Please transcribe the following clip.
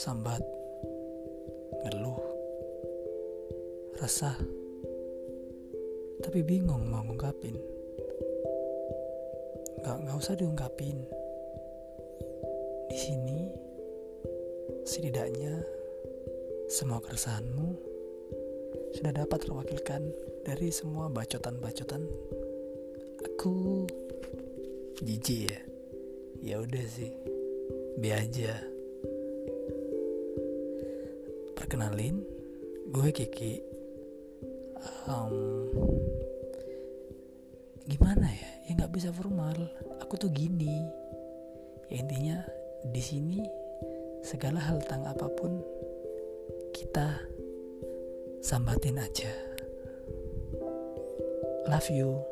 sambat, ngeluh, resah, tapi bingung mau ngungkapin. Gak, nggak usah diungkapin. Di sini, setidaknya semua keresahanmu sudah dapat terwakilkan dari semua bacotan-bacotan aku jijik ya ya udah sih be aja perkenalin gue Kiki. Um, gimana ya? Ya nggak bisa formal. Aku tuh gini. Ya intinya di sini segala hal tentang apa pun kita sambatin aja. Love you